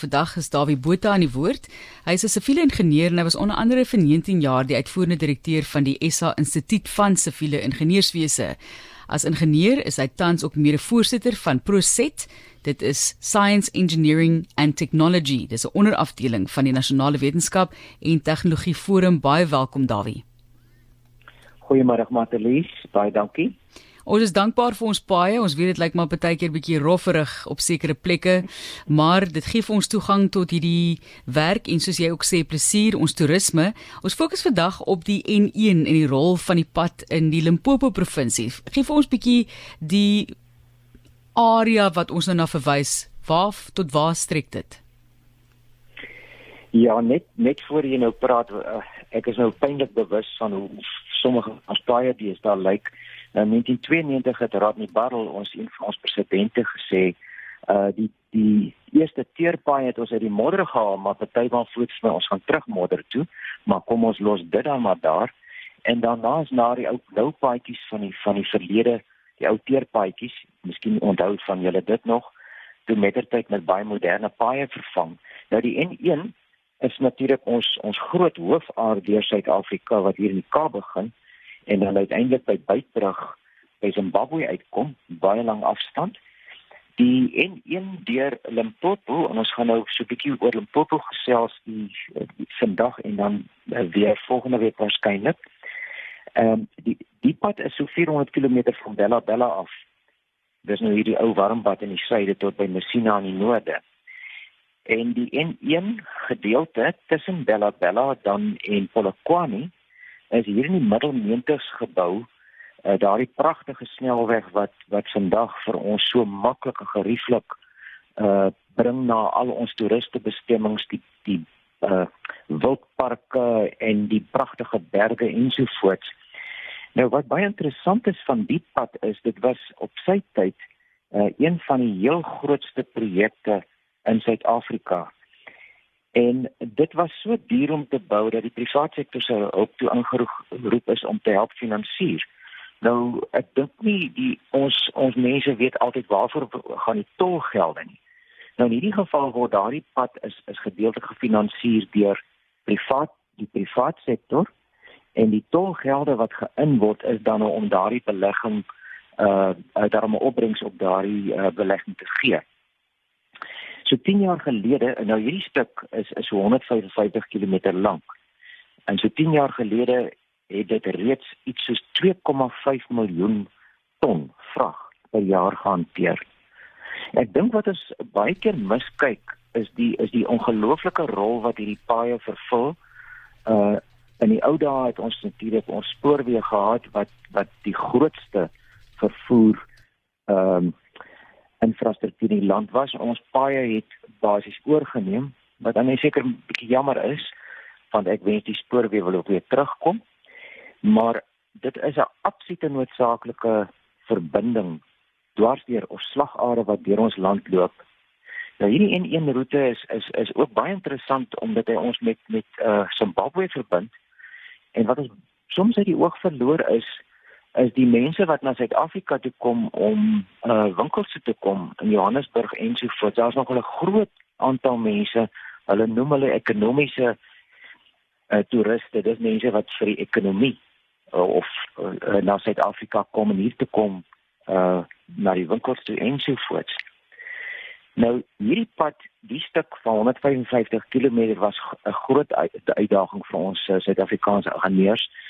Vandag is Dawie Botha aan die woord. Hy is 'n siviele ingenieur en hy was onder andere vir 19 jaar die uitvoerende direkteur van die SA Instituut van Siviele Ingenieurswese. As ingenieur is hy tans ook mede-voorsitter van Proset. Dit is Science Engineering and Technology. Dis 'n onderafdeling van die Nasionale Wetenskap en Tegnologie Forum. Baie welkom Dawie. Goeiemôre Matelies, baie dankie. Ons is dankbaar vir ons paaie. Ons weet dit lyk maar baie keer bietjie rofferig op sekere plekke, maar dit gee vir ons toegang tot hierdie werk en soos jy ook sê plesier ons toerisme. Ons fokus vandag op die N1 en die rol van die pad in die Limpopo provinsie. Gee vir ons bietjie die area wat ons nou na verwys. Waar tot waar strek dit? Ja, net net voor jy nou praat, uh, ek is nou pynlik bewus van hoe sommige as baie dies daar lyk like, in 1992 het Rodney Barrel ons een van ons presidente gesê, uh die die eerste teerpaai het ons uit die modder gehaal, maar party van voets vir ons gaan terug modder toe, maar kom ons los dit dan maar daar. En daarna is na die ou blou paadjies van die van die verlede, die ou teerpaadjies, miskien onthou van julle dit nog, toe mettertyd met baie moderne paaie vervang. Nou die N1 is natuurlik ons ons groot hoofaar deur Suid-Afrika wat hier in die Kaap begin en dan uiteindelik by Buitbrug by Zimbabwe uitkom, baie lang afstand. Die N1 deur Limpopo en ons gaan nou so 'n bietjie oor Limpopo gesels die, die vandag en dan uh, weer volgende week waarskynlik. Ehm um, die die pad is so 400 km van Bella Bella af. Dis nou hierdie ou warmbad in die suide tot by Messina in die noorde. En die N1 gedeelte tussen Bella Bella dan en Polokwane is hier in die middel 90s gebou uh, daardie pragtige snelweg wat wat vandag vir ons so maklik en gerieflik uh bring na al ons toeristebestemmings die die uh wildparke en die pragtige berge ensovoorts. Nou wat baie interessant is van die pad is dit was op sy tyd uh een van die heel grootste projekte in Suid-Afrika En dit was so duur om te bou dat die private sektor se hulp toe ingeroep is om te help finansier. Nou ek dink nie die ons ons mense weet altyd waarvoor gaan die tolgelde nie. Nou in hierdie geval word daardie pad is is gedeeltelik gefinansier deur privaat die private sektor en die tolgelde wat geïn word is dan om daardie belegging uh daarmee opbrengs op daardie uh, belegging te gee. So 10 jaar gelede, nou hierdie stuk is is 155 km lank. En so 10 jaar gelede het dit reeds iets soos 2,5 miljoen ton vrag per jaar gehanteer. Ek dink wat ons baie keer miskyk is die is die ongelooflike rol wat hierdie paaie vervul. Uh in die ou dae het ons natuurlik ons spoorweë gehad wat wat die grootste vervoer ehm um, infrastruktuur in die land was. Ons paaie het basies oorgeneem wat dan seker 'n bietjie jammer is want ek wens die spoorweë wil ook weer terugkom. Maar dit is 'n absolute noodsaaklike verbinding dwars deur ons slagare wat deur ons land loop. Nou hierdie N1 roete is is is ook baie interessant omdat hy ons met met uh Zimbabwe verbind. En wat ons soms uit die oog verloor is is die mense wat na Suid-Afrika toe kom om uh winkels te kom in Johannesburg en so voort. Daar's nog 'n groot aantal mense. Hulle noem hulle ekonomiese uh toeriste. Dis mense wat vir die ekonomie uh, of uh, na Suid-Afrika kom en hier te kom uh na die winkels toe en so voort. Nou hierdie pad, die stuk van 155 km was 'n groot uitdaging vir ons Suid-Afrikaanse ingenieurs. Uh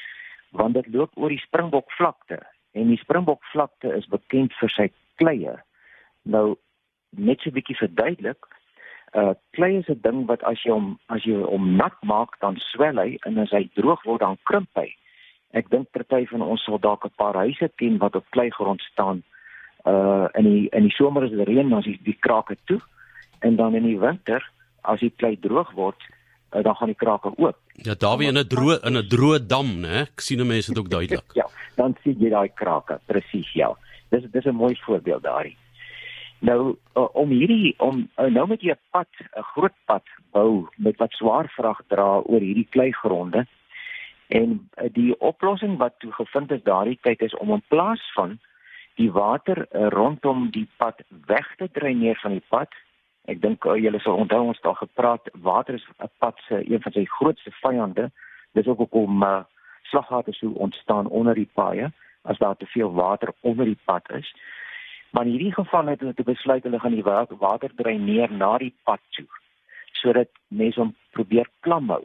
want dit loop oor die Springbokvlakte en die Springbokvlakte is bekend vir sy kleie. Nou net so 'n bietjie verduidelik, uh klei is 'n ding wat as jy hom as jy hom nat maak dan swel hy en as hy droog word dan krimp hy. Ek dink party van ons sal dalk 'n paar huise ken wat op kleigrond staan. Uh in die in die somer is dit reën dan is die krake toe en dan in die winter as die klei droog word uh, dan gaan die krake oop. Ja, daar wie in 'n droë in 'n droë dam, né? Ek sien mense dit ook duidelik. ja, dan sien jy daai krake, presies ja. Dis dis 'n mooi voorbeeld daarin. Nou uh, om hierdie om uh, nou met jy 'n pad, 'n groot pad bou met wat swaar vrag dra oor hierdie kleigronde. En uh, die oplossing wat toe gevind is daardie tyd is om in plaas van die water uh, rondom die pad weg te dreineer van die pad Ek dink uh, julle sal onthou ons daar gepraat water is 'n pad se een van sy grootste vyande. Dis ook hoekom uh, slaggate so ontstaan onder die paaie as daar te veel water onder die pad is. Maar in hierdie geval het hulle besluit hulle gaan die water dreineer na die pad toe sodat mense hom probeer klam hou.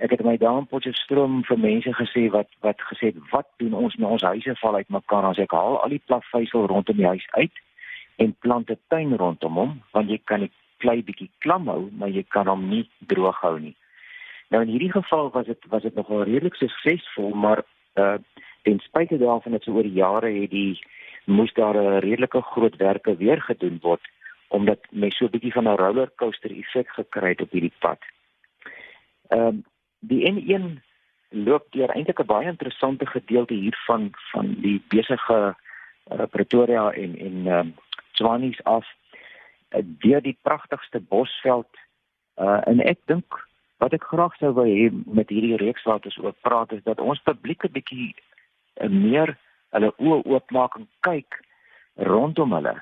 Ek het my daar in Potchefstroom vir mense gesê wat wat gesê het wat doen ons met ons huise val uit mekaar as ek haal al die plasveisel rondom die huis uit en plant 'n tuin rondom hom want jy kan dit klei bietjie klam hou maar jy kan hom nie droog hou nie. Nou in hierdie geval was dit was dit nogal redelik suksesvol maar uh ten spyte daarvan dat so oor die jare het die moes daar 'n redelike groot werke weer gedoen word omdat mens so 'n bietjie van 'n rollercoaster effek gekry het op hierdie pad. Ehm um, die N1 loop deur eintlik 'n baie interessante gedeelte hiervan van die besige uh, Pretoria en en ehm um, Swanies af uh, deur die pragtigste bosveld uh, en ek dink wat ek graag sou wou hê met hierdie reeks wat ons oor praat is dat ons publiek 'n bietjie uh, meer hulle oë oopmaak en kyk rondom hulle.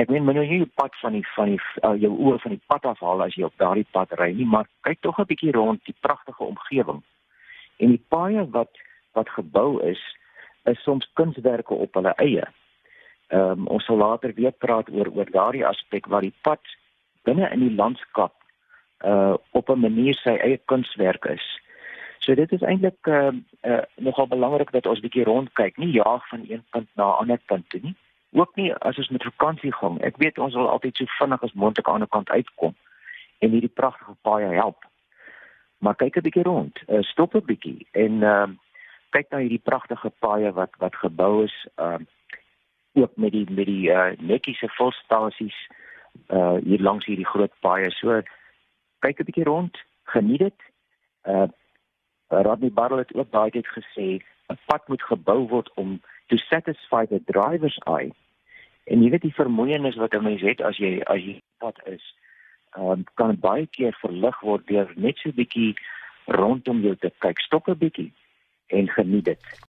Ek meen mense hier pad van die van die uh, jou oë van die pad afhaal as jy op daardie pad ry nie, maar kyk tog 'n bietjie rond die pragtige omgewing. En die paaie wat wat gebou is, is soms kunswerke op hulle eie. Ehm um, ons sal later weer praat oor oor daardie aspek waar die pad binne in die landskap uh op 'n manier sy eie kunswerk is. So dit is eintlik uh, uh nogal belangrik dat ons bietjie rondkyk, nie jaag van een punt na 'n ander punt toe nie. Ook nie as ons met vakansie gaan. Ek weet ons wil altyd so vinnig as moontlik aan die ander kant uitkom en hierdie pragtige paaie help. Maar kyk 'n bietjie rond. Uh, stop 'n bietjie en uh kyk na hierdie pragtige paaie wat wat gebou is uh ook met die met die uh netjiese volstasies uh hier langs hierdie groot paaie. So kyk 'n bietjie rond, geniet dit. Uh Rodney Barrel het ook baie dit gesê, 'n pad moet gebou word om to satisfy the driver's eye. En jy weet die vermoeienis wat 'n mens het as jy as jy pad is, um, kan baie keer verlig word deur net so 'n bietjie rondom jou te kyk. Stop 'n bietjie en geniet dit.